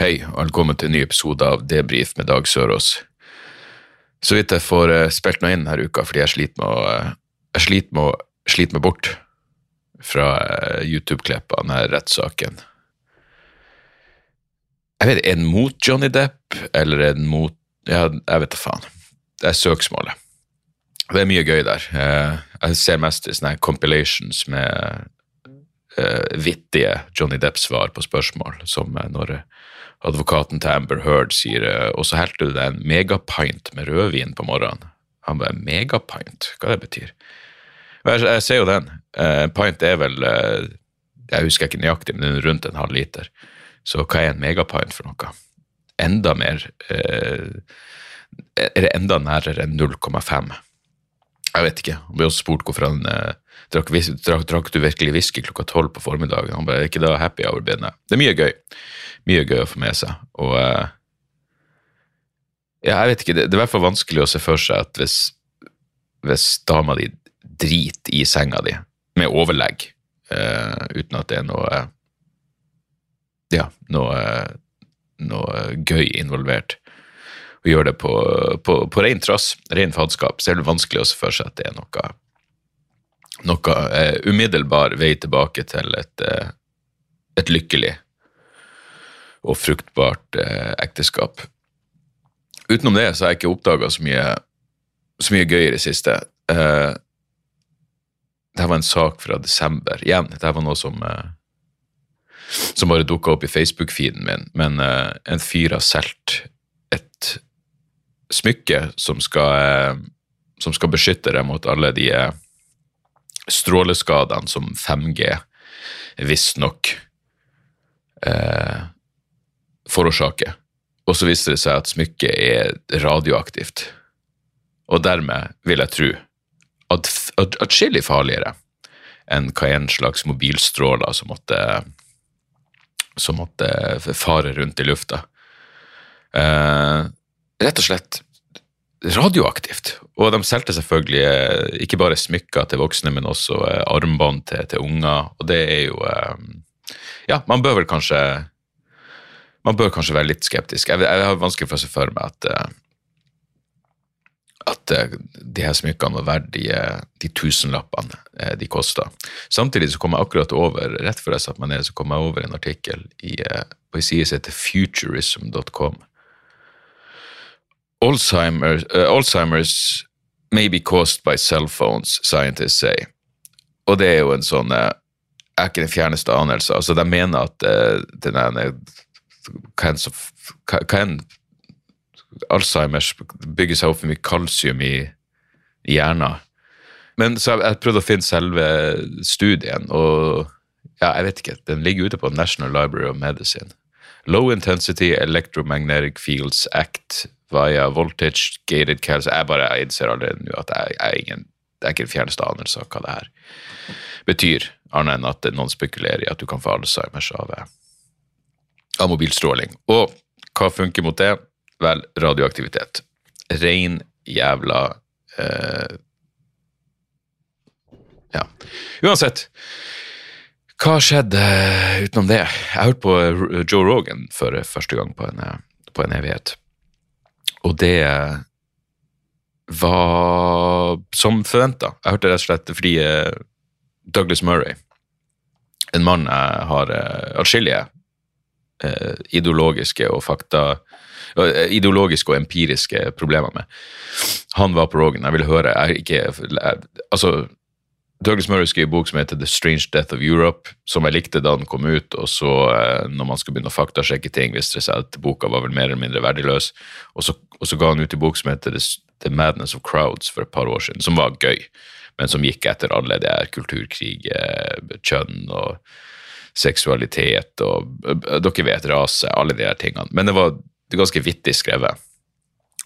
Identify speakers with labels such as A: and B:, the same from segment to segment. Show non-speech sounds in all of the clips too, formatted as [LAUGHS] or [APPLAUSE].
A: Hei, og velkommen til en ny episode av Debrif med Dag Sørås. Så vidt jeg får eh, spilt meg inn denne uka, fordi jeg sliter med å, eh, jeg sliter med, å slite meg bort fra eh, YouTube-klipp av denne rettssaken. Jeg vet, den mot Johnny Depp, eller er den mot Ja, jeg vet da faen. Det er søksmålet. Det er mye gøy der. Jeg ser mest i sånne compilations med vittige Johnny Depp-svar på spørsmål, som når advokaten til Amber Heard sier eh, og så helte du deg en megapint med rødvin på morgenen. Han bare megapint, hva det betyr? Jeg, jeg ser jo den. Eh, En pint er vel eh, Jeg husker ikke nøyaktig, men rundt en halv liter. Så hva er en megapint for noe? Enda mer eh, Er det enda nærere enn 0,5? Jeg vet ikke. Han ble også spurt hvorfor han eh, drakk, drakk, drakk du virkelig whisky klokka tolv på formiddagen. Han bare, er ikke da happy hour begynner? Det er mye gøy. Mye gøy å få med seg. Og eh, ja, jeg vet ikke, det, det er i hvert fall vanskelig å se for seg at hvis, hvis dama di driter i senga di med overlegg, eh, uten at det er noe eh, ja, noe, noe gøy involvert, og gjør det på, på, på ren trass, ren faenskap, så er det vanskelig å se for seg at det er noe, noe eh, umiddelbar vei tilbake til et, eh, et lykkelig og fruktbart eh, ekteskap. Utenom det så har jeg ikke oppdaga så så mye gøy i det siste. Eh, det her var en sak fra desember. Igjen, det her var noe som eh, som bare dukka opp i Facebook-feeden min, men eh, en fyr har solgt smykke som skal, eh, som skal beskytte deg mot alle de eh, stråleskadene som 5G visstnok eh, forårsaker. Og så viser det seg at smykket er radioaktivt. Og dermed vil jeg tro at at- atskillig farligere enn hva en slags mobilstråler som måtte som måtte fare rundt i lufta. Eh, rett og slett radioaktivt. Og de solgte selvfølgelig eh, ikke bare smykker til voksne, men også eh, armbånd til, til unger. Og det er jo eh, Ja, man bør vel kanskje Man bør kanskje være litt skeptisk. Jeg, jeg har vanskelig for å se for meg at at de her smykkene var verdt de, de tusenlappene de kosta. Samtidig så kom jeg akkurat over, rett før jeg satte meg ned, så kom jeg over en artikkel i, på en side som heter futurism.com. Alzheimer, uh, Alzheimer's may be caused by cell phones, scientists say. Og det er jo en sånn Jeg er ikke den fjerneste anelse. Altså, de mener at uh, den ene enn Alzheimers bygger seg opp for mye kalsium i, i hjernen. Men så jeg, jeg prøvde å finne selve studien, og ja, jeg vet ikke, den ligger ute på National Library of Medicine. Low Intensity Electromagnetic Fields Act via Voltage Gated Calcium. Jeg bare jeg innser allerede nå at jeg, jeg ingen, det er ikke en fjerneste anelse av hva det her betyr, annet enn at noen spekulerer i at du kan få Alzheimers av, eh, av mobilstråling. Og hva funker mot det? Vel, radioaktivitet. Rein jævla eh, Ja. Uansett. Hva skjedde utenom det? Jeg hørte på Joe Rogan for første gang på en, eh, på en evighet. Og det eh, var som forventa. Jeg hørte rett og slett fordi eh, Douglas Murray, en mann jeg har uh, atskillige eh, ideologiske og fakta eh, ideologiske og empiriske problemer med. Han var på Rogan. Jeg ville høre jeg, ikke, jeg, Altså, Douglas Murray skrev bok som heter The Strange Death of Europe, som jeg likte da den kom ut, og så eh, når man skulle begynne å faktasjekke ting, viste det seg at boka var vel mer eller mindre verdiløs, og så, og så ga han ut en bok som heter The, Madness of Crowds for et par år siden, som var gøy, men som gikk etter alle de her kulturkrig, eh, kjønn og seksualitet og øh, Dere vet rase, alle de her tingene. Men det var ganske vittig skrevet.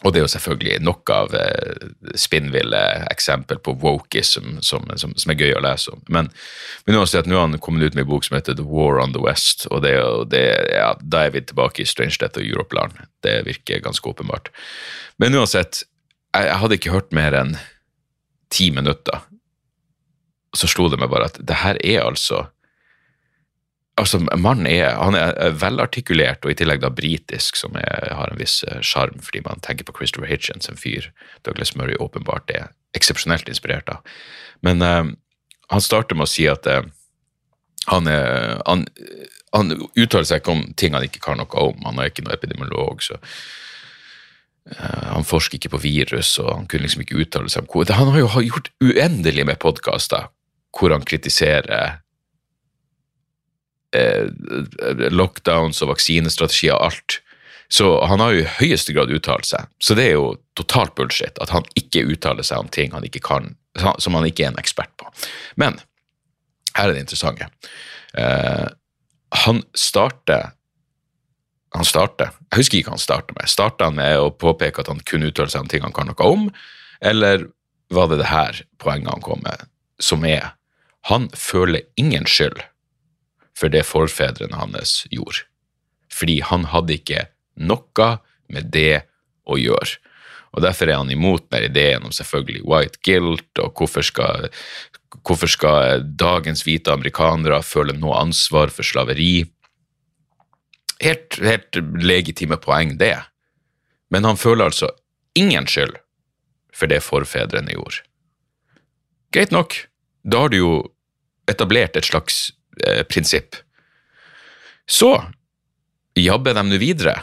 A: Og det er jo selvfølgelig nok av eh, spinnville eksempel på wokeism som, som, som, er gøy å lese om. Men, men nå har han kommet ut med en bok som heter The War on the West, og, det, det, ja, da er vi tilbake i Strange Death og Europe-land. Det virker ganske åpenbart. Men uansett, jeg, jeg hadde ikke hørt mer enn ti minutter. Så slo det meg bare at det her er altså Altså, Mannen er, han er velartikulert og i tillegg da britisk, som er, har en viss eh, sjarm, fordi man tenker på Christopher Hitchens, en fyr Douglas Murray åpenbart er eksepsjonelt inspirert av. Men uh, han starter med å si at uh, han, er, han, han, uttaler seg ikke om ting han ikke kan noe om. Han er ikke noen epidemiolog, så uh, han forsker ikke på virus, og han kunne liksom ikke uttale seg om hvor Han har jo gjort uendelig med podkaster hvor han kritiserer eh, lockdowns og vaksinestrategier og alt. Så han har jo i høyeste grad uttalt seg. Så det er jo totalt bullshit at han ikke uttaler seg om ting han ikke kan, som han ikke er en ekspert på. Men her er det interessante. Eh, han starter han starter, Jeg husker ikke hva han starta med. Starta han med å påpeke at han kunne uttale seg om ting han kan noe om, eller var det det her poenget han kom med, som er Han føler ingen skyld for det forfedrene hans gjorde. Fordi han hadde ikke noe med det å gjøre. Og Derfor er han imot mer ideen om selvfølgelig white guilt, og hvorfor skal, hvorfor skal dagens hvite amerikanere føle noe ansvar for slaveri? Helt, helt legitime poeng, det. Men han føler altså ingen skyld for det forfedrene gjorde. Greit nok, da har du jo etablert et slags eh, prinsipp. Så jabber de nå videre,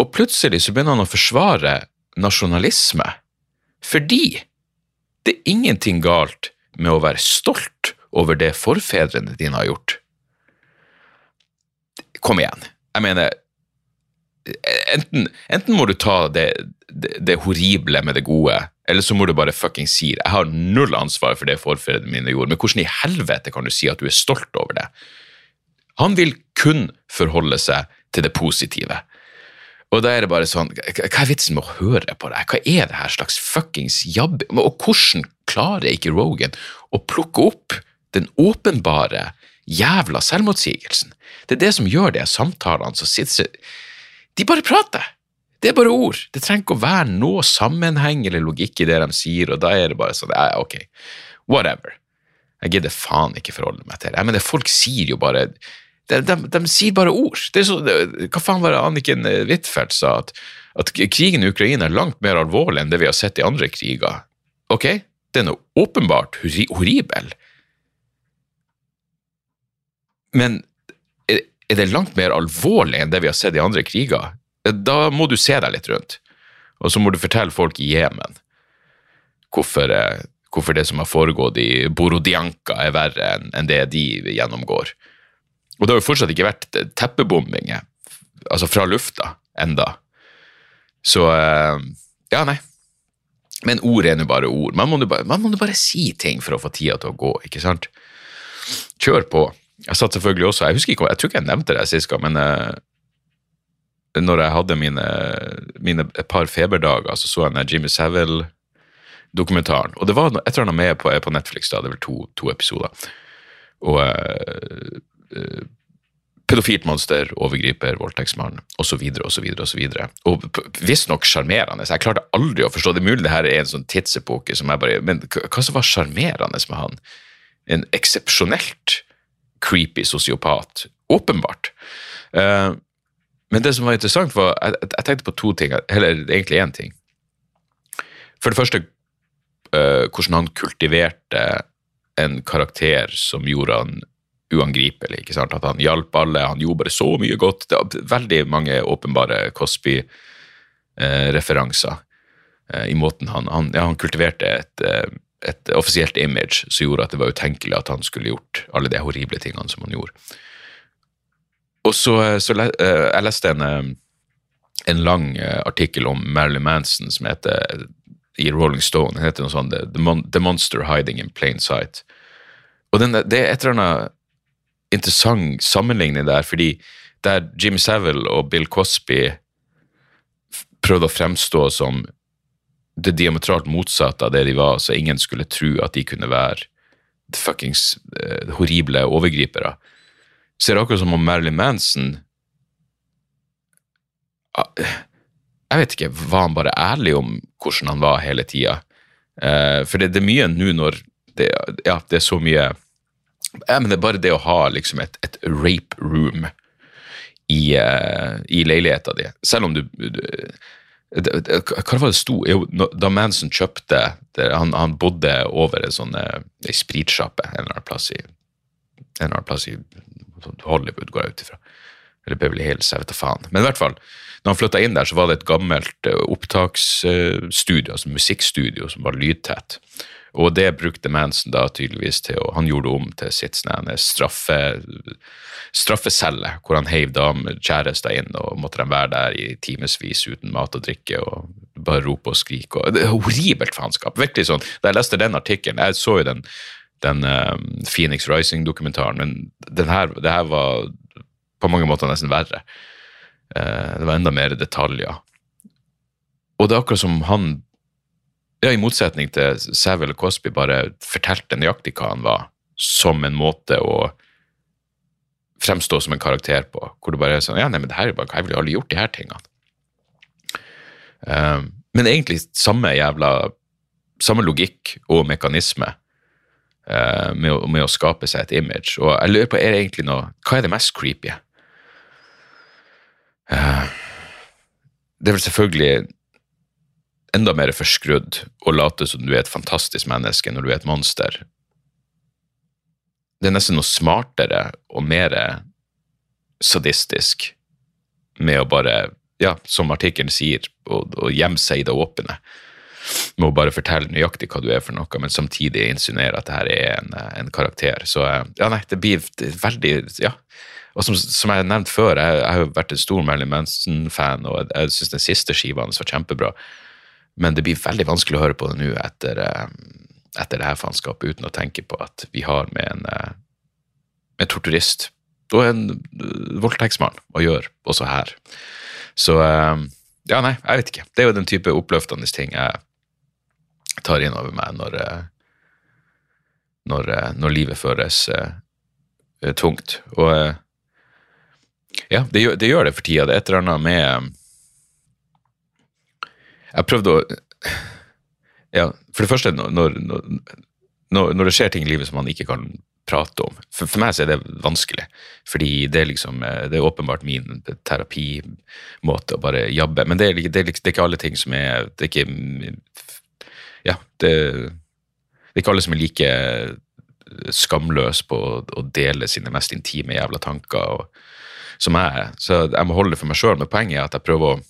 A: og plutselig så begynner han å forsvare nasjonalisme. Fordi det er ingenting galt med å være stolt over det forfedrene dine har gjort. Kom igjen. Jeg mener Enten, enten må du ta det, det, det, horrible med det gode, eller så må du bare fucking si det. Jeg har null ansvar for det forfedrene mine gjorde, men hvordan i helvete kan du si at du er stolt over det? Han vil kun forholde seg til det positive. Og da er det bare sånn, Hva er vitsen med å høre på det? Hva er det her slags fuckings jabb... Og hvordan klarer ikke Rogan å plukke opp den åpenbare jævla selvmotsigelsen? Det er det som gjør de samtalene som sitter De bare prater! Det er bare ord. Det trenger ikke å være noe sammenheng eller logikk i det de sier, og da er det bare sånn ja, ok, whatever. Jeg gidder faen ikke forholde meg til det. Men folk sier jo bare de, de, de, sier bare ord. Så, hva faen var det Anniken Huitfeldt sa? At, at, krigen i Ukraina er langt mer alvorlig enn det vi har sett i andre kriger. Ok, den er åpenbart horribel. Men er, det langt mer alvorlig enn det vi har sett i andre kriger? Da må du se deg litt rundt. Og så må du fortelle folk i Jemen hvorfor, eh, hvorfor, det som har foregått i Borodianka er verre enn det de gjennomgår. Og det har jo fortsatt ikke vært teppebombinger, altså fra lufta, enda. Så eh, Ja, nei. Men ord er nå bare ord. Man må jo bare, bare, si ting for å få tida til å gå, ikke sant? Kjør på. Jeg satt selvfølgelig også Jeg husker ikke, jeg tror ikke jeg nevnte det sist men uh, når jeg hadde mine, mine et par feberdager, så så jeg den Jimmy Savile-dokumentaren. Og det var et eller annet med på, på Netflix, da, det er vel to, to episoder. Og uh, uh, pedofilt monster, overgriper, voldtektsmann osv. osv. osv. Og og visstnok sjarmerende. Jeg klarte aldri å forstå det. mulig det her er en sånn tidsepoke som jeg bare Men hva som var sjarmerende med han? En eksepsjonelt creepy sosiopat. Åpenbart. Uh, men det som var interessant, var jeg, jeg tenkte på to ting, eller egentlig én ting. For det første uh, hvordan han kultiverte en karakter som gjorde han uangripelig. ikke sant? At han hjalp alle, han gjorde bare så mye godt. Det var veldig mange åpenbare Cosby-referanser eh, i måten han, han, ja, han kultiverte et, et, offisielt image som gjorde at det var utenkelig at han skulle gjort alle de horrible tingene som han gjorde. Og så, eh, så Jeg leste en, en lang artikkel om Marilyn Manson som heter i Rolling Stone. Den heter noe sånt The, Monster Hiding in Plain Sight. Og den, det er et eller annet interessant sammenligning der, fordi der Jimmy Savile og Bill Cosby prøvde å fremstå som det diametralt motsatte av det de var, så ingen skulle tro at de kunne være fuckings uh, horrible overgripere. Så er det akkurat som om Marilyn Manson uh, Jeg vet ikke, var han bare ærlig om hvordan han var hele tida? Uh, for det, det er mye nå når det, ja, det er så mye ja, men det er bare det å ha liksom et, et rape room i, uh, i leiligheta di. Selv om du, du Hva var det sto? Da Manson kjøpte han, han bodde over en sånn eh, spritsjappe en eller annen plass i en eller annen plass i Hollywood, går jeg ut ifra. Eller Beverly Hills, jeg vet da faen. Men i hvert fall, når han flytta inn der, så var det et gammelt eh, opptaksstudio, altså musikkstudio, som var lydtett. Og det brukte Manson da tydeligvis til å Han gjorde det om til sitt sånn straffe, straffecelle, hvor han heiv kjærester inn, og måtte de være der i timevis uten mat og drikke og bare rope og skrike. Og, det er horribelt faenskap. Virkelig sånn. Da jeg leste den artikkelen, jeg så jo den, den um, Phoenix Rising-dokumentaren, men den her, det her var på mange måter nesten verre. Uh, det var enda mer detaljer. Og det er akkurat som han, ja, i motsetning til Savile Cosby, bare fortalte nøyaktig hva han var, som en måte å fremstå som en karakter på, hvor det bare er sånn, ja, nei, men det her er bare, jeg ville aldri gjort de her tingene. Um, men egentlig samme jævla, samme logikk og mekanisme uh, med, å, med å skape seg et image. Og jeg lurer på, er det egentlig noe, hva er det mest creepy? Uh, det er vel selvfølgelig enda mer forskrudd å late som du er et fantastisk menneske når du er et monster. Det er nesten noe smartere og mer sadistisk med å bare, ja, som artikkelen sier, å, å gjemme seg i det åpne. Med å bare fortelle nøyaktig hva du er for noe, men samtidig insinuere at det her er en, en karakter. Så eh, ja, nei, det blir veldig Ja. Og som, som jeg har nevnt før, jeg, jeg har vært en stor Marilyn Manson-fan, og jeg, jeg syns den siste skiva hans var kjempebra. Men det blir veldig vanskelig å høre på det nå etter, eh, etter det her faenskapet, uten å tenke på at vi har med en, eh, en torturist og en eh, voldtektsmann å gjøre, også her. Så ja, nei, jeg vet ikke. Det er jo den type oppløftende ting jeg tar inn over meg når, når, når livet eh, tungt. Og ja, det gjør, det gjør det for tida. Det er et eller annet med Jeg prøvde å Ja, for det første, når, når, når, det skjer ting i livet som man ikke kan prate om For, for meg så er det vanskelig, fordi det er liksom eh, Det er åpenbart min terapimåte å bare jabbe. Men det er, det, er, liksom- det er ikke alle ting som er Det er ikke Ja, det er ikke alle som er like skamløse på å, å dele sine mest intime jævla tanker og, som jeg er. Så jeg må holde det for meg sjøl. Men poenget er at jeg prøver å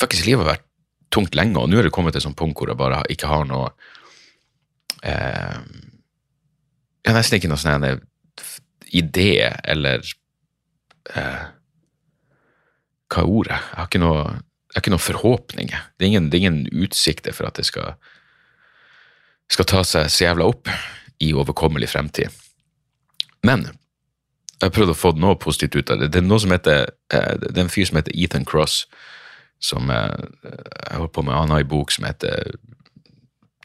A: Faktisk, livet har vært tungt lenge, og nå er det kommet til et sånt punkt hvor jeg bare ikke har noe eh, Jeg har nesten ikke noe sånn idé eller eh, Hva er ordet? Jeg har ikke noe, jeg har ikke noen forhåpninger. Det er ingen, det ingen utsikter for at det skal, skal ta seg så jævla opp i overkommelig fremtid. Men jeg har prøvd å få noe positivt ut av det. Det er, noe som heter, eh, det er en fyr som heter Ethan Cross, som jeg holder på med. Han har en bok som heter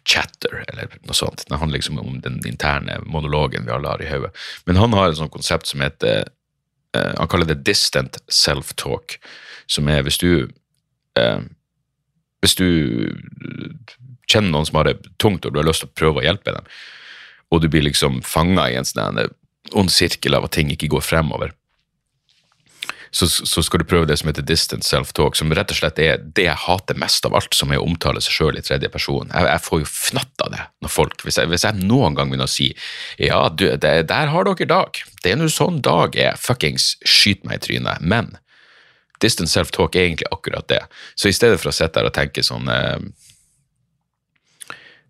A: Chatter, eller noe sånt. Det handler liksom om den interne monologen vi alle har i hodet. Men han har et sånt konsept som heter eh, Han kaller det distant self-talk, som er hvis du eh, Hvis du kjenner noen som har det tungt, og du har lyst til å prøve å hjelpe dem, og du blir liksom fanga i en sånn ond sirkel av at ting ikke går fremover, så, så skal du prøve det som heter distant self-talk, som rett og slett er det jeg hater mest av alt, som er å omtale seg sjøl i tredje person. Jeg, jeg får jo fnatt av det når folk hvis jeg, hvis jeg noen gang begynner å si ja, du, det, der har dere dag, det er nå sånn dag er, fuckings skyt meg i trynet. Men distant self-talk er egentlig akkurat det. Så i stedet for å sitte der og tenke sånn eh,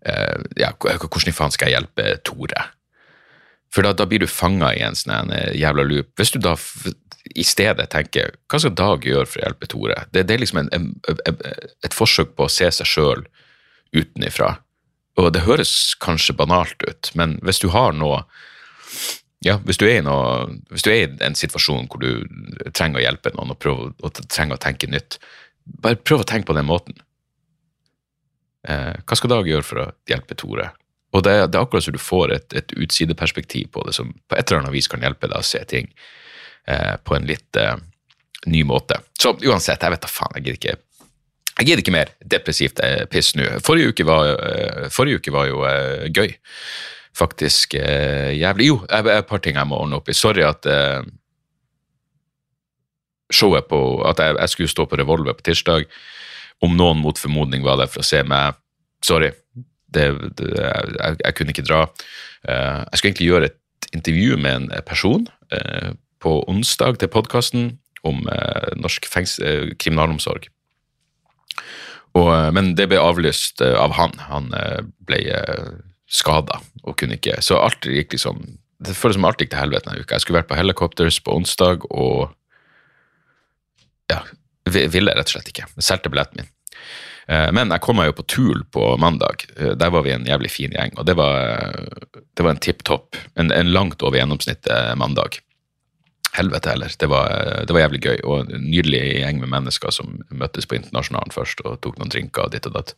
A: eh, ja, hvordan i faen skal jeg hjelpe Tore? For da, da blir du fanga i en sånn jævla loop. Hvis du da i stedet tenker hva skal Dag gjøre for å hjelpe Tore? Det, det er liksom en, en, en, et forsøk på å se seg sjøl utenifra. Og det høres kanskje banalt ut, men hvis du har noe ja, hvis du, noe, hvis du er i en situasjon hvor du trenger å hjelpe noen og, prøver, og trenger å tenke nytt, bare prøv å tenke på den måten. Eh, hva skal Dag gjøre for å hjelpe Tore? Og det, det er akkurat som du får et, et utsideperspektiv på det, som på et eller annet vis kan hjelpe deg å se ting på en litt eh, ny måte. Så uansett, jeg vet da faen, jeg gidder ikke jeg gidder ikke mer depressivt eh, piss nå. Forrige uke var, eh, forrige uke var jo eh, gøy. Faktisk jævlig Jo, et par ting jeg må ordne opp i. Sorry at showet på At jeg, jeg skulle stå på Revolver på tirsdag. Om noen mot formodning var der for å se meg, sorry. Det, det, jeg, jeg, kunne ikke dra. jeg skulle egentlig gjøre et intervju med en person på onsdag til podkasten om norsk kriminalomsorg. Og, eh, men det ble avlyst eh, av han. Han eh, ble skada og kunne ikke Så alt gikk liksom Det føles som alt gikk til helvete denne uka. Jeg skulle vært på Helicopters på onsdag og ja, ville rett og slett ikke. Jeg solgte billetten min. Men jeg kom meg jo på Tul på mandag. Der var vi en jævlig fin gjeng. Og det var, det var en tipp topp. En, en, langt over gjennomsnittet mandag helvete heller. Det var, det var, jævlig gøy, og en nydelig gjeng med mennesker som møttes på Internasjonalen først og tok noen drinker og ditt og datt.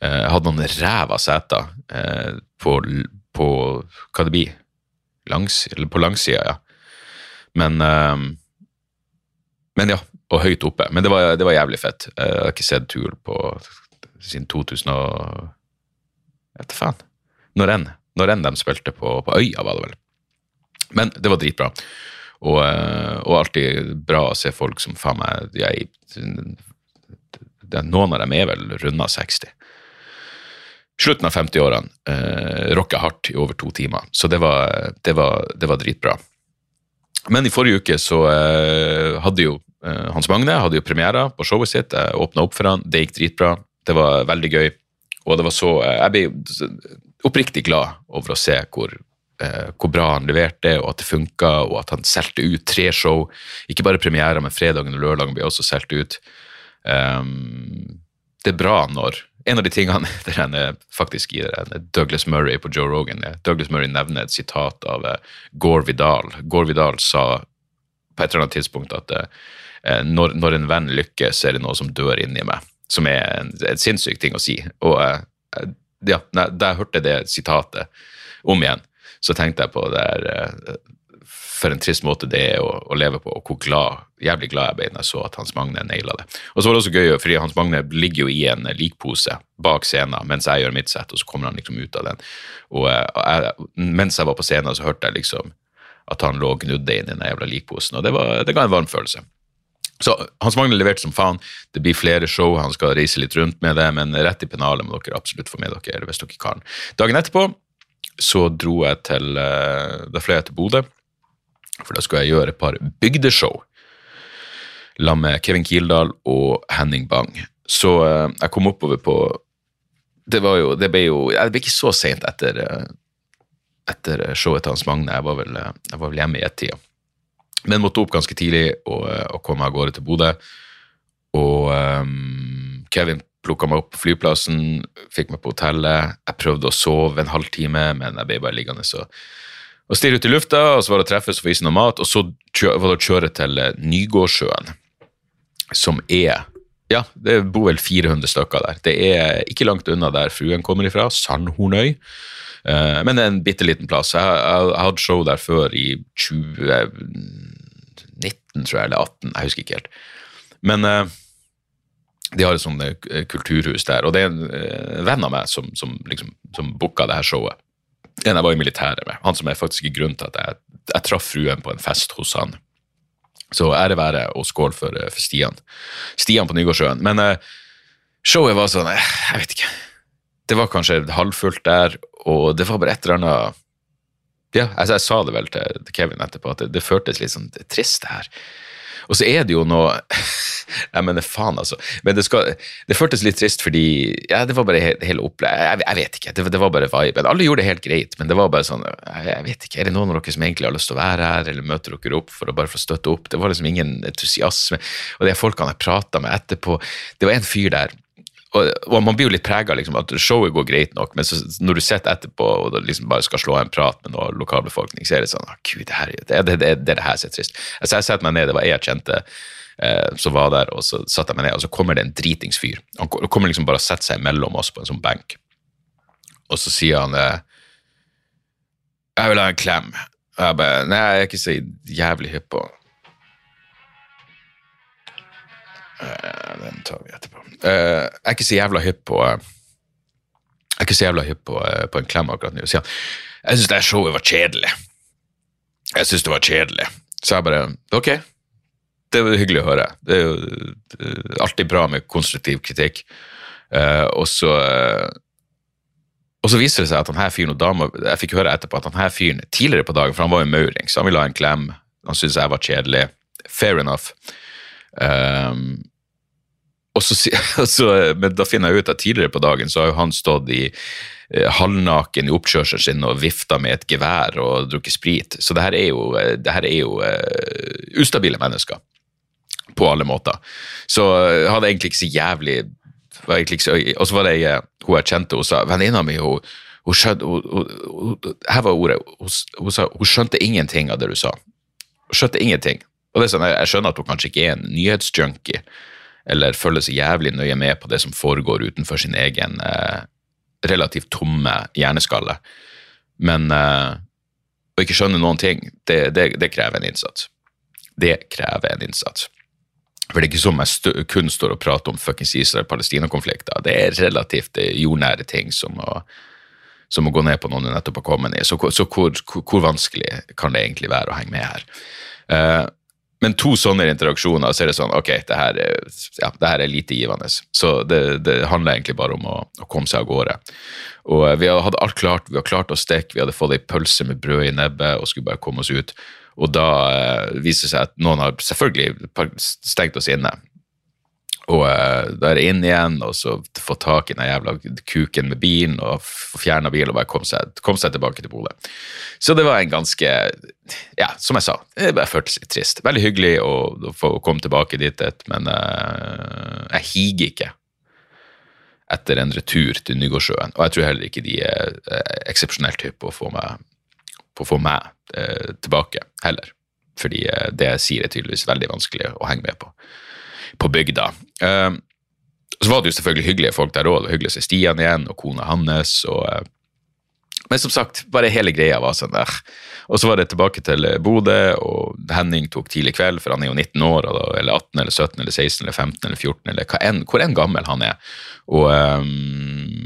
A: Jeg eh, hadde noen ræva seter eh, på, på, hva det blir, langs, eller på langsida, ja. Men, eh, men ja, og høyt oppe. Men det var, det var jævlig fett. Jeg har ikke sett tur på siden 2000 og Vet du faen. Når enn de spilte på, på Øya, var det vel. Men det var dritbra. Og, eh, og, alltid bra å se folk som faen meg jeg, Noen av dem er vel runda 60. Slutten av 50-årene. Eh, rocka hardt i over to timer. Så det var, det var, det var dritbra. Men i forrige uke så eh, hadde jo eh, Hans Magne hadde jo premiere på showet sitt. Jeg åpna opp for han, det gikk dritbra. Det var veldig gøy. Og det var så eh, Jeg ble oppriktig glad over å se hvor eh, hvor bra han leverte, og at det funka, og at han solgte ut tre show. Ikke bare premierer, men fredagen og lørdagen blir også solgt ut. Um, det er bra når En av de tingene [LAUGHS] der han faktisk gir Douglas Murray på Joe Rogan Douglas Murray nevner et sitat av eh, Gore Vidal. Gore Vidal sa på et eller annet tidspunkt at eh, når, når, en venn lykkes, er det noe som dør inni meg. Som er en, en sinnssyk ting å si. Og uh, ja, da jeg hørte det sitatet om igjen, så tenkte jeg på det der eh, for en trist måte det er å, å, leve på, og hvor glad, jævlig glad jeg ble da jeg så at Hans Magne naila det. Og så var det også gøy, fordi Hans Magne ligger jo i en likpose bak scenen mens jeg gjør mitt sett, og så kommer han liksom ut av den. Og jeg, mens jeg var på scenen, så hørte jeg liksom at han lå og gnudde inn i den jævla likposen, og det, var, det ga en varm følelse. Så Hans Magne leverte som faen. Det blir flere show, han skal reise litt rundt med det, men rett i pennalet må dere absolutt få med dere hvis dere kan. Dagen etterpå så dro jeg til eh, Da fløy jeg til Bodø, for da skulle jeg gjøre et par bygdeshow sammen med Kevin Kildahl og Henning Bang. Så eh, jeg kom oppover på Det jo Det ble jo Det ble ikke så seint etter, eh, etter showet til Hans Magne. Jeg var vel, jeg var vel hjemme i ett-tida. Men måtte opp ganske tidlig og, og komme av gårde til Bodø. Og um, Kevin plukka meg opp på flyplassen, fikk meg på hotellet. Jeg prøvde å sove en halvtime, men jeg ble bare liggende så og stirre ut i lufta, og så var det å treffes og få i seg noe mat, og så var det å kjøre til eh, Nygårdsjøen, som er ja, det bor vel 400 stykker der. Det er ikke langt unna der fruen kommer ifra, Sandhornøy. Uh, men det er en bitte liten plass. Jeg hadde hatt show der før i 2019, tror jeg, eller 18, jeg husker ikke helt. Men uh, de har et sånt eh, kulturhus der, og det er en uh, venn av meg som, som, liksom, som booka det her showet. En jeg var i militæret med. Han som er faktisk i grunnen til at jeg, jeg traff fruen på en fest hos han. Så ære være og skål for, eh, for Stian. Stian på Nygårdsjøen. Men uh, showet var sånn Jeg vet ikke. Det var kanskje halvfullt der, og det var bare et eller annet Ja, altså, jeg sa det vel til, til Kevin etterpå, at det, det føltes litt sånn trist, det her. Og så er det jo noe [LAUGHS] Jeg mener, faen, altså. Men det, skal, det føltes litt trist fordi ja, det var bare hele he opplegget. Jeg, jeg, vet ikke. Det, det var bare viben. Alle gjorde det helt greit, men det var bare sånn jeg, jeg, vet ikke, Er det noen av dere som egentlig har lyst til å være her, eller møter dere opp for å bare få støtte opp? Det var liksom ingen entusiasme. Og de folkene jeg prata med etterpå Det var en fyr der og, og man blir jo litt prega liksom, at showet går greit nok, men så, når du sitter etterpå og du liksom bare skal slå en prat med noen lokalbefolkning, så er det sånn ah, Gud, det, her, det, det, det, det, her er trist. Altså, jeg setter meg ned, det var jeg kjente eh, som var der, og så satte jeg meg ned, og så kommer det en dritings fyr. Han kommer liksom bare og setter seg mellom oss på en sånn benk, og så sier han eh, Jeg vil ha en klem. Og jeg bare Nei, jeg er ikke så jævlig hypp på Eh, Den tar vi etterpå. Eh, jeg er ikke så jævla hypp på eh, Jeg er ikke så jævla hypp på, eh, på en klem akkurat nå. Jeg syns det showet var kjedelig. Jeg syns det var kjedelig. Så jeg bare Ok, det var hyggelig å høre. Det er jo alltid bra med konstruktiv kritikk. Uh, og så uh, og så viser det seg at han her fyren og dama Jeg fikk høre etterpå at han her fyren tidligere på dagen, for han var jo mauring, så han ville ha en klem. Han syntes jeg var kjedelig. Fair enough. Um, så, [LAUGHS] så, men da finner jeg ut at tidligere på dagen så har jo han stått i eh, halvnaken i oppkjørselen sin og vifta med et gevær og drukket sprit. Så det her er jo, eh, her er jo uh, ustabile mennesker. På alle måter. Så jeg hadde egentlig ikke så jævlig Og så var det ei, hun jeg kjente, hun sa Venninna mi, hun, hun skjønte hun, hun, Her var ordet. Hun sa hun skjønte ingenting av det du sa. Hun skjønte ingenting. Og det er sånn, jeg, jeg skjønner at hun kanskje ikke er en nyhetsjunkie, eller følger så jævlig nøye med på det som foregår utenfor sin egen eh, relativt tomme hjerneskalle. Men eh, å ikke skjønne noen ting, det, det, det krever en innsats. Det krever en innsats. For det er ikke som jeg stø kun står og prater om fuckings Israel-Palestina-konflikter. Det er relativt eh, jordnære ting som å, som å gå ned på noen du nettopp har kommet i. Så, så hvor, hvor, hvor vanskelig kan det egentlig være å henge med her? Eh, men to sånne interaksjoner, så er det sånn ok, det her er, ja, det her er lite givende. Så det, det handler egentlig bare om å, å komme seg av gårde. Og eh, vi hadde alt klart, vi hadde klart å stikke, vi hadde fått ei pølse med brød i nebbet og skulle bare komme oss ut. Og da eh, viser det seg at noen har selvfølgelig stengt oss inne. Og eh, da er inn igjen, og så få tak i den jævla kuken med bilen, og fjerna bilen og bare komme seg, kom seg tilbake til Bodø. Så det var en ganske Ja, som jeg sa, jeg føltes litt trist. Veldig hyggelig å, å komme tilbake dit, men uh, jeg higer ikke etter en retur til Nygårdsjøen. Og jeg tror heller ikke de er eh, eksepsjonelt hypp på å få meg, å få meg eh, tilbake heller. Fordi eh, det jeg sier er tydeligvis veldig vanskelig å henge med på på bygda. Eh, så var det jo selvfølgelig hyggelige folk der òg. Hyggelig å se Stian igjen, og kona hans. og eh, men som sagt, bare hele greia var sånn der. Og så var det tilbake til Bodø, og Henning tok tidlig kveld, for han er jo 19 år, eller 18 eller 17 eller 16 eller 15 eller 14, eller hva enn, hvor enn gammel han er. Og, um,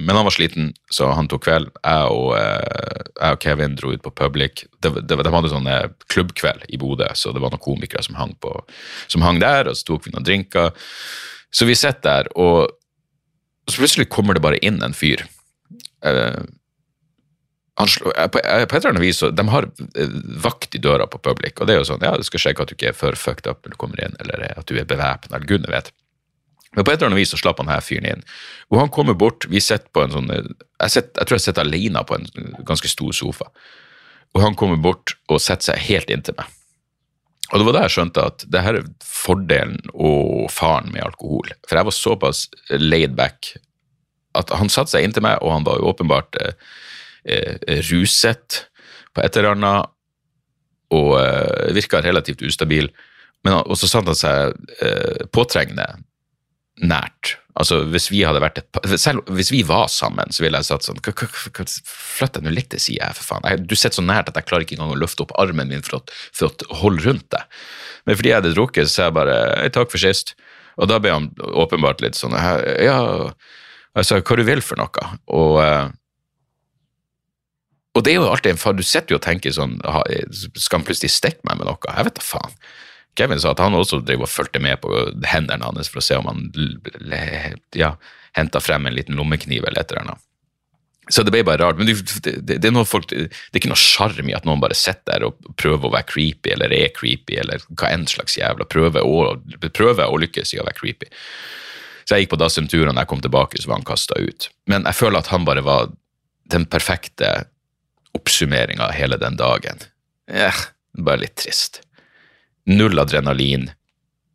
A: men han var sliten, så han tok kveld. Jeg og, eh, jeg og Kevin dro ut på Public. De, de, de hadde sånn eh, klubbkveld i Bodø, så det var noen komikere som hang, på, som hang der, og så tok vi noen drinker. Så vi sitter der, og så plutselig kommer det bare inn en fyr. Han slår, eh, på, eh, på et eller annet vis, De har eh, vakt i døra på Public, og det er jo sånn, ja, du skal sjekke at du ikke er for fucked up når du kommer inn, eller at du er bevæpna, eller gudene vet. Men på et eller annet vis så slapp han her fyren inn. Og han kommer bort, vi sitter på en sånn Jeg, sitter, jeg tror jeg sitter alene på en ganske stor sofa. Og han kommer bort og setter seg helt inntil meg. Og det var da jeg skjønte at det her er fordelen og faren med alkohol. For jeg var såpass laid back at han satte seg inntil meg, og han var jo åpenbart eh, ruset på et eller annet, og eh, virka relativt ustabil. Men også satte han seg eh, påtrengende nært. Altså, hvis vi hadde vært et Selv hvis vi var sammen, så ville jeg sagt sånn «Hva- hva- hva- Flytt deg nå litt til sida, for faen. Jeg, du sitter så nært at jeg klarer ikke engang å løfte opp armen min for å, for å holde rundt deg. Men fordi jeg hadde drukket, så sa jeg bare «Hei, takk for sist. Og da ble han åpenbart litt sånn Ja, jeg sa hva du vil for noe. Og eh, og det er jo alltid far, Du sitter jo og tenker sånn Skal han plutselig stikke meg med noe? Jeg vet da faen. Kevin sa at han også drev og fulgte med på hendene hans for å se om han ja, henta frem en liten lommekniv eller et eller annet. Så det ble bare rart. Men det, det, det, er folk, det er ikke noe sjarm i at noen bare sitter der og prøver å være creepy, eller er creepy, eller hva enn slags jævla prøver å, prøver å lykkes i å være creepy. Så jeg gikk på dass en tur, og jeg kom tilbake, så var han kasta ut. Men jeg føler at han bare var den perfekte oppsummeringa av hele den dagen. Eh, bare litt trist. Null adrenalin,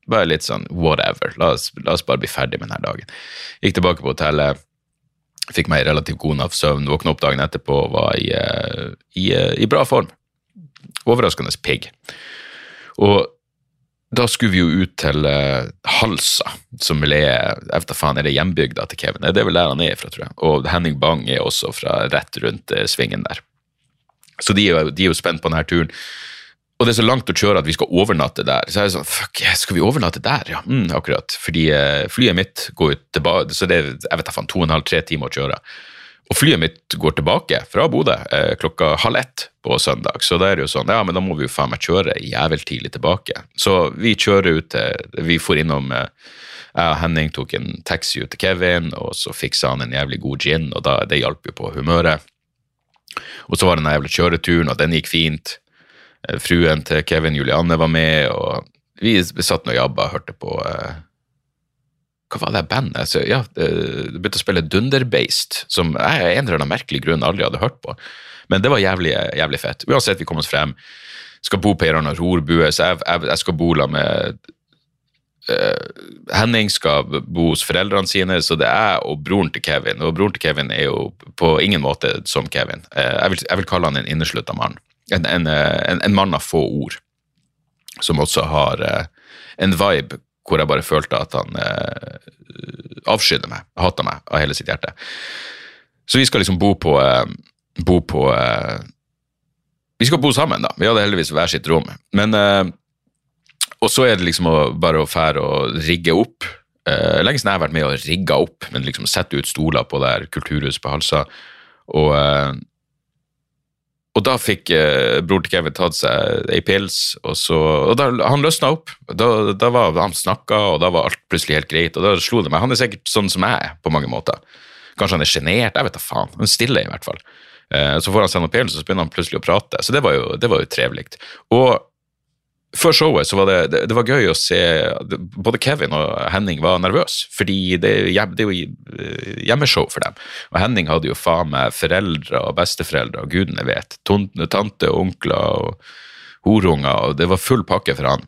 A: Bare litt sånn whatever. La oss, la oss bare bli ferdig med denne dagen. Gikk tilbake på hotellet, fikk meg relativt god natt søvn, våkna opp dagen etterpå og var i, eh, i, eh, i bra form. Overraskende pigg. Og da skulle vi jo ut til uh, Halsa, som vel er jeg vet da faen, er det hjembygda til Kevin? Det er vel der han er fra, tror jeg. Og Henning Bang er også fra rett rundt svingen der. Så de er, jo, de er jo spent på denne turen. Og det er så langt å kjøre at vi skal overnatte der. Så er sånn, fuck, skal vi overnatte der? Ja, mm, akkurat. Fordi uh, flyet mitt går ut tilbake, så det er jeg vet da faen, to og en halv, tre timer å kjøre. Og flyet mitt går tilbake fra Bodø eh, klokka halv ett på søndag. Så da er det jo sånn, ja, men da må vi jo faen meg kjøre jævlig tidlig tilbake. Så vi kjører ut til Vi for innom eh, og Henning tok en taxi ut til Kevin, og så fiksa han en jævlig god gin, og da, det hjalp jo på humøret. Og så var det den jævla kjøreturen, og den gikk fint. Eh, fruen til Kevin, Julianne, var med, og vi satt nå og jabba og hørte på eh, hva var det bandet? Altså, ja, det begynte å spille Dunderbeist, som jeg av en eller annen merkelig grunn aldri hadde hørt på. Men det var jævlig, jævlig fett. Uansett, vi kom oss frem. Skal bo på ei eller annen rorbue, så jeg, jeg, jeg skal bo med Henning skal bo hos foreldrene sine, så det er jeg og broren til Kevin. Og broren til Kevin er jo på ingen måte som Kevin. Uh, jeg, vil, jeg, vil, kalle han en inneslutta mann. En, en, eh, en, en, mann av få ord, som også har en vibe hvor jeg bare følte at han eh, avskydde meg, hata meg av hele sitt hjerte. Så vi skal liksom bo på, eh, bo på eh, Vi skal bo sammen, da. Vi hadde heldigvis hver sitt rom. Men eh, Og så er det liksom å, bare å fære og rigge opp. Uh, lenge siden jeg har vært med og rigga opp, men liksom sette ut stoler på der kulturhuset på Halsa. Og uh, og da fikk uh, bror til Kevin tatt seg ei pils, og, så, og da, han løsna opp. Da, da var Han snakka, og da var alt plutselig helt greit. Og da slo det meg. Han er sikkert sånn som jeg er, på mange måter. Kanskje han er sjenert, jeg vet da faen. Han er stille, i hvert fall. Uh, så får han seg noen pils, og så begynner han plutselig å prate. Så det var jo, det jo trevelig. Og før showet så var det, det, det, var gøy å se Både Kevin og Henning var nervøse, fordi det, det er jo eh, hjemmeshow for dem. Og Henning hadde jo faen meg foreldre og besteforeldre og gudene vet. Tante og onkler og horunger, og det var full pakke for han.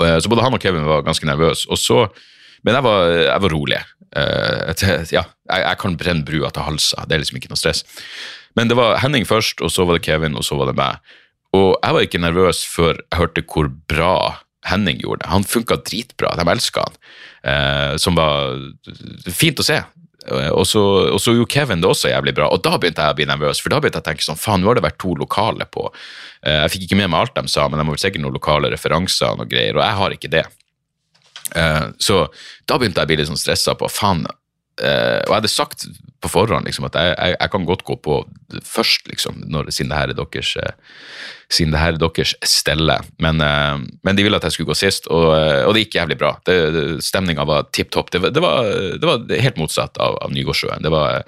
A: Eh, så både han og Kevin var ganske nervøse. Og så, men jeg var, jeg var rolig. Eh, ja, jeg, kan brenne brua til halsa, det er liksom ikke noe stress. Men det var Henning først, og så var det Kevin, og så var det meg. Og jeg var ikke nervøs før jeg hørte hvor bra Henning gjorde det. Han funka dritbra, de elska han. Eh, som var fint å se. Og så, og så, gjorde Kevin det også jævlig bra, og da begynte jeg å bli nervøs. For da begynte jeg å tenke sånn, faen, nå har det vært to lokale på. Eh, jeg fikk ikke med meg alt de sa, men de har sikkert noen lokale referanser og greier, og jeg har ikke det. Eh, så da begynte jeg å bli litt sånn stressa på faen. Eh, og jeg hadde sagt på forhånd liksom, at jeg, jeg, jeg, kan godt gå på først, liksom, når, siden det her er deres siden det her er deres stelle. Men, uh, men, de ville at jeg skulle gå sist, og, uh, og det gikk jævlig bra. Stemninga var tipp topp. Det, det, det, var helt motsatt av, av Nygårdsjøen. Det var,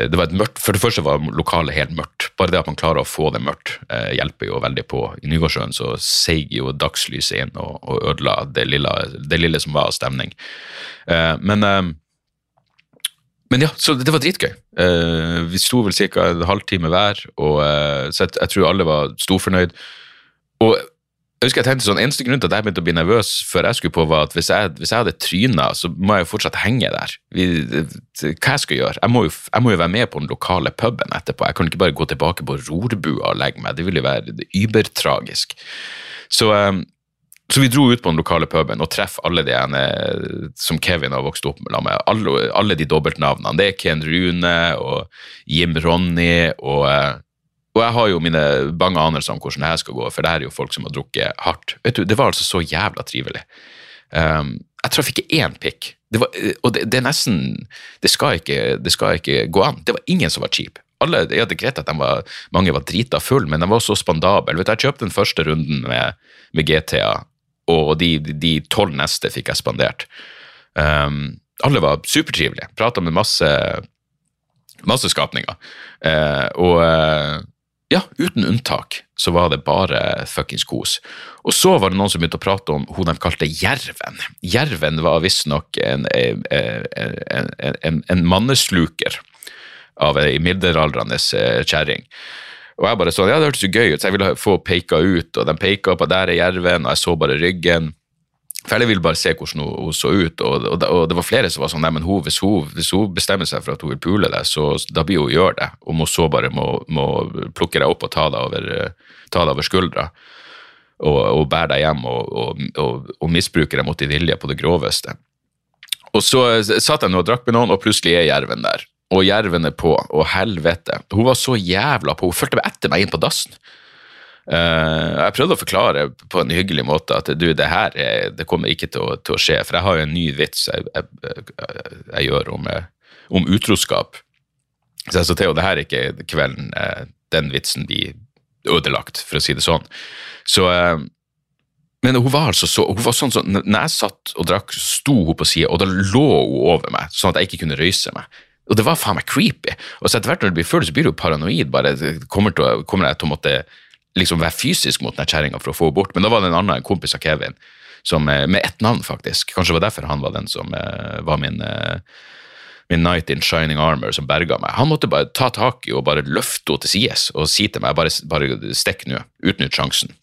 A: det var et mørkt, For det første var lokalet helt mørkt. Bare det at man klarer å få det mørkt, uh, hjelper jo veldig på. I Nygårdsjøen så seig jo dagslyset inn og, og ødela det lille, det lille, som var av stemning. men men ja, så det var dritgøy. Uh, vi sto vel ca. en halvtime hver, og, uh, så jeg, jeg, tror alle var storfornøyd. Og jeg husker jeg tenkte sånn, Eneste grunn til at jeg begynte å bli nervøs før jeg skulle på, var at hvis jeg, hvis jeg hadde tryna, så må jeg jo fortsatt henge der. Vi, hva jeg skal gjøre? Jeg må, jo, jeg må, jo, være med på den lokale puben etterpå. Jeg kan ikke bare gå tilbake på rorbua og legge meg. Det ville jo være ybertragisk. Så um, så vi dro ut på den lokale puben og treffer alle de ene som Kevin har vokst opp med. Alle, alle de dobbeltnavnene. Det er Ken Rune og Jim Ronny og, eh, og jeg har jo mine bange anelser om hvordan det her skal gå, for det her er jo folk som har drukket hardt. Vet du, Det var altså så jævla trivelig. Um, jeg traff ikke én pikk. Det var, og det, det, er nesten det skal, ikke, det skal ikke gå an. Det var ingen som var cheap alle, ja, det er greit at var, mange var drita full, men de var også spandable. Vet jeg kjøpte den første runden med, med GTA og de tolv neste fikk jeg spandert. Um, alle var supertrivelige. Prata med masse, masse skapninger. Uh, og uh, ja, uten unntak så var det bare fuckings kos. Og så var det noen som begynte å prate om hun de kalte Jerven. Jerven var visstnok en, en, en, en, en mannesluker av ei middelaldrende eh, kjerring. Og jeg bare sånn, ja, det hørtes jo gøy ut, så jeg ville få peka ut, og de peka på der er jerven, og jeg så bare ryggen. For jeg ville bare se hvordan hun, hun så ut, og, og, og, det var flere som var sånn nei, men hun, hvis, hun, hvis hun bestemmer seg for at hun vil pule deg, så da blir hun gjøre det. Om hun så bare må, må plukke deg opp og ta deg over, ta deg over skuldra og, og bære deg hjem og, og misbruke deg mot din vilje på det groveste. Og så satt jeg nå og drakk med noen, og plutselig er jerven der. Og jerven er på, og helvete. Hun var så jævla på, hun fulgte etter meg inn på dassen. Uh, jeg prøvde å forklare på en hyggelig måte at du, det her er, det kommer ikke til å, til å, skje, for jeg har jo en ny vits jeg, jeg, jeg gjør om, eh, om, utroskap. Så jeg sa til henne det her er ikke kvelden uh, den vitsen blir ødelagt, for å si det sånn. Så uh, men hun var altså så, hun var sånn så, når jeg satt og drakk, sto hun på sida, og da lå hun over meg, sånn at jeg ikke kunne røyse meg. Og det var faen meg creepy. Og så etter hvert når det blir full, så blir du paranoid. bare kommer, til, kommer jeg til å måtte liksom være fysisk mot den kjerringa for å få henne bort. Men da var det en annen en kompis av Kevin, som, eh, med ett navn, faktisk. Kanskje det var derfor han var den som uh, var min, uh, min knight in shining armor som berga meg. Han måtte bare ta tak i og bare løfte henne til sides og si til meg bare, bare stikk nå, utnytt sjansen.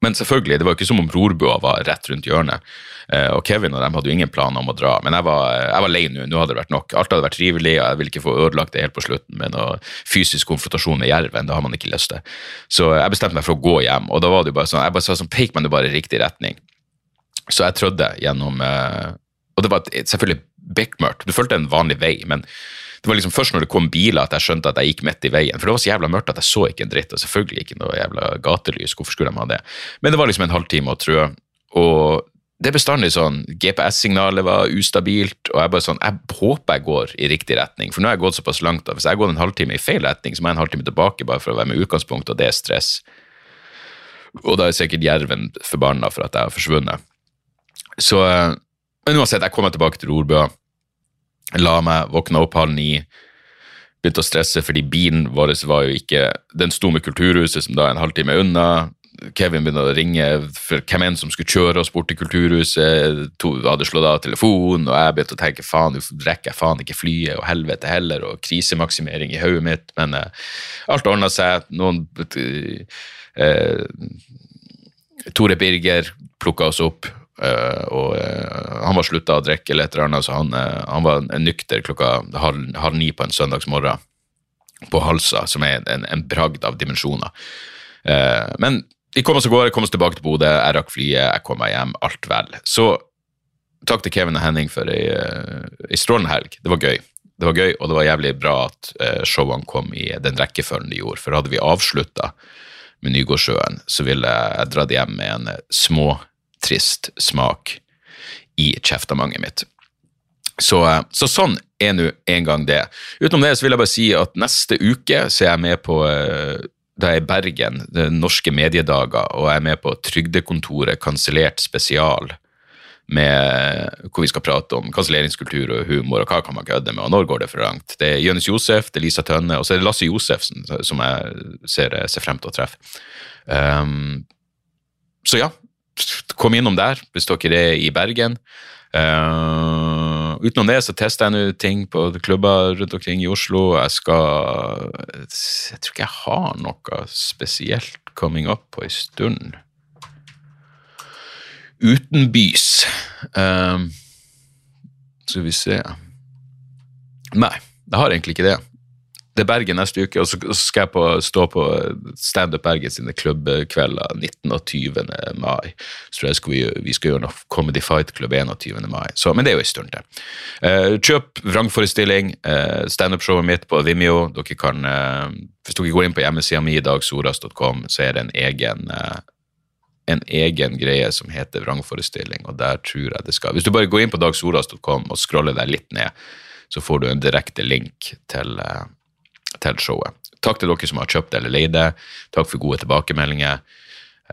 A: Men selvfølgelig, det var ikke som om rorbua var rett rundt hjørnet. Eh, og Kevin og dem hadde jo ingen planer om å dra, men jeg var, jeg var lei nå. Nå hadde det vært nok. Alt hadde vært trivelig, og jeg ville ikke få ødelagt det helt på slutten med noe fysisk konfrontasjon med jerven. Det har man ikke lyst til. Så jeg bestemte meg for å gå hjem, og da var det jo bare sånn, jeg bare sa sånn, pek meg nå bare i riktig retning. Så jeg trødde gjennom eh, Og det var selvfølgelig bekmørkt. Du følte en vanlig vei, men det var liksom først når det kom biler at jeg skjønte at jeg gikk midt i veien. For det var så jævla mørkt at jeg så ikke en dritt, og selvfølgelig ikke noe jævla gatelys. Hvorfor skulle de ha det? Men det var liksom en halvtime å trø, og det er bestandig sånn GPS-signalet var ustabilt, og jeg bare sånn Jeg håper jeg går i riktig retning, for nå har jeg gått såpass langt at hvis jeg går en halvtime i feil retning, så må jeg en halvtime tilbake bare for å være med utgangspunkt, og det er stress. Og da er sikkert jerven forbanna for at jeg har forsvunnet. Så Men uansett, jeg kommer tilbake til Rorbø La meg, våkne opp halv ni. Begynte å stresse fordi bilen vår var jo ikke Den sto med Kulturhuset, som da er en halvtime unna. Kevin begynte å ringe for hvem enn som skulle kjøre oss bort til Kulturhuset. To hadde slått av telefonen, og jeg begynte å tenke faen, nå rekker jeg faen ikke flyet, og helvete heller, og krisemaksimering i hodet mitt. Men uh, alt ordna seg. Noen uh, Tore Birger plukka oss opp. Uh, og uh, Han var slutta å drikke, eller et eller annet, så han, uh, han var nykter klokka halv, halv, ni på en søndagsmorgen på Halsa, som er en, en bragd av dimensjoner. men vi kom oss av gårde, kom oss tilbake til Bodø, jeg rakk flyet, jeg kom meg hjem, alt vel. Så takk til Kevin og Henning for ei, ei strålende helg. Det var gøy. Det var gøy, og det var jævlig bra at showene kom i den rekkefølgen de gjorde, for hadde vi avslutta med Nygårdsjøen, så ville jeg dratt hjem med en små trist smak i kjeftamanget mitt. Så, eh, så, sånn er nå en gang det. Utenom det så vil jeg bare si at neste uke så er jeg med på det da er i Bergen, det norske mediedager, og jeg er med på Trygdekontoret kansellert spesial. Med, hvor vi skal prate om kanselleringskultur og humor, og hva kan man kødde med, og når går det for langt. Det er Jonis Josef, det er Lisa Tønne, og så er det Lasse Josefsen, som jeg ser, ser frem til å treffe. Um, så ja, kom innom der hvis dere er i Bergen. Uh, utenom det så tester jeg nå ting på klubber rundt omkring i Oslo. Jeg skal Jeg tror ikke jeg har noe spesielt coming up på en stund. Utenbys. Uh, skal vi se Nei, jeg har egentlig ikke det er Bergen neste uke, og så skal jeg på, stå på Standup Bergen sine klubbkvelder 19. og 20. mai. Så tror jeg skal vi, vi, skal gjøre noe Comedy Fight Club 21. mai. Så, men det er jo en stund til. Uh, kjøp vrangforestilling. Uh, Standup-showet mitt på Vimeo. Dere kan, uh, hvis dere går inn på hjemmesida mi, dagsoras.com, så er det en egen uh, en egen greie som heter vrangforestilling, og der tror jeg det skal Hvis du bare går inn på dagsoras.com og scroller deg litt ned, så får du en direkte link til uh, til showet. Takk til dere som har kjøpt eller leid det. Takk for gode tilbakemeldinger.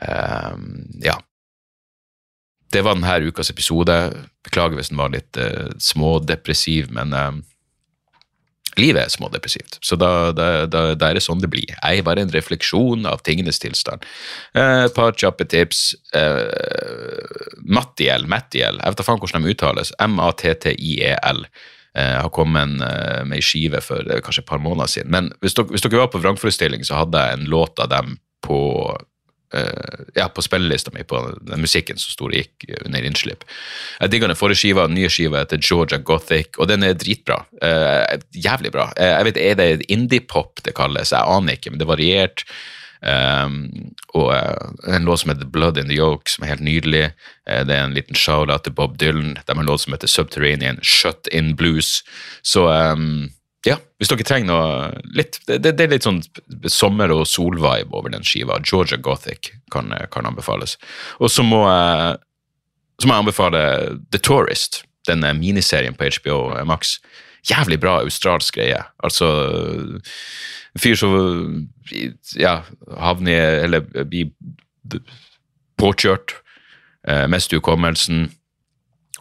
A: Um, ja. Det var denne ukas episode. Beklager hvis den var litt uh, smådepressiv, men uh, livet er smådepressivt. Så da, da, da, da, er det sånn det blir. Jeg er bare en refleksjon av tingenes tilstand. Uh, et par kjappe tips. Uh, Mattiel, Mattiel, jeg vet da faen hvordan de uttales. M-A-T-T-I-E-L. Eh, har kommet eh, med ei skive for eh, kanskje et par måneder siden. Men hvis dere, hvis dere var på vrangforestilling, så hadde jeg en låt av dem på Uh, ja, på spillelista mi på den musikken som sto og gikk under innslipp. Jeg digger den forrige skiva, den nye skiva heter Georgia Gothic, og den er dritbra. Uh, jævlig bra. Uh, jeg vet, Er det indie-pop det kalles? Jeg aner ikke, men det er variert. Um, og uh, en låt som heter Blood in the Yoke, som er helt nydelig. Uh, det er en liten shout-out til Bob Dylan. De har en låt som heter Subterranean Shut In Blues. Så um, ja, hvis dere trenger noe litt, det, det, er litt sånn sommer- og solvibe over den skiva. Georgia Gothic kan, kan anbefales. Og så må, så må jeg anbefale The Tourist, den miniserien på HBO Max. Jævlig bra australsk greie. Altså fyr som ja, havner i Eller blir påkjørt, eh, mister hukommelsen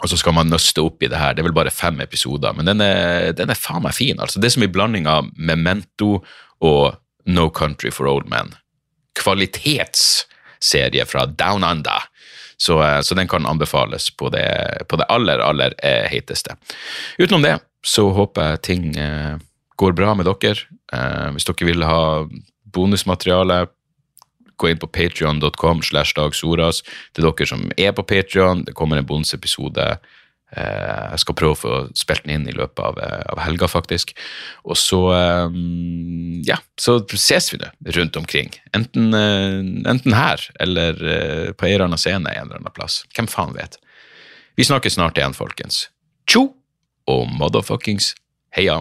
A: og så skal man nøste opp i det her. Det er vel bare fem episoder, men den er, den er faen meg fin. altså. Det er som i blanding av Memento og No Country for Old Men. Kvalitetsserie fra Down Under. Så, eh, så den kan anbefales på det, på det aller, aller heteste. heiteste. Utenom det så håper jeg ting eh, går bra med dere. hvis dere vil ha bonusmateriale gå inn på patrion.com slash dagsoras. Til dere som er på Patrion, det kommer en bonusepisode. Eh, jeg skal prøve å få spilt den inn i løpet av, eh, av helga, faktisk. Og så eh, ja, så ses vi nå rundt omkring. Enten, enten her eller på en eller annen scene en eller annen plass. Hvem faen vet. Vi snakkes snart igjen, folkens. Tjo og motherfuckings heia.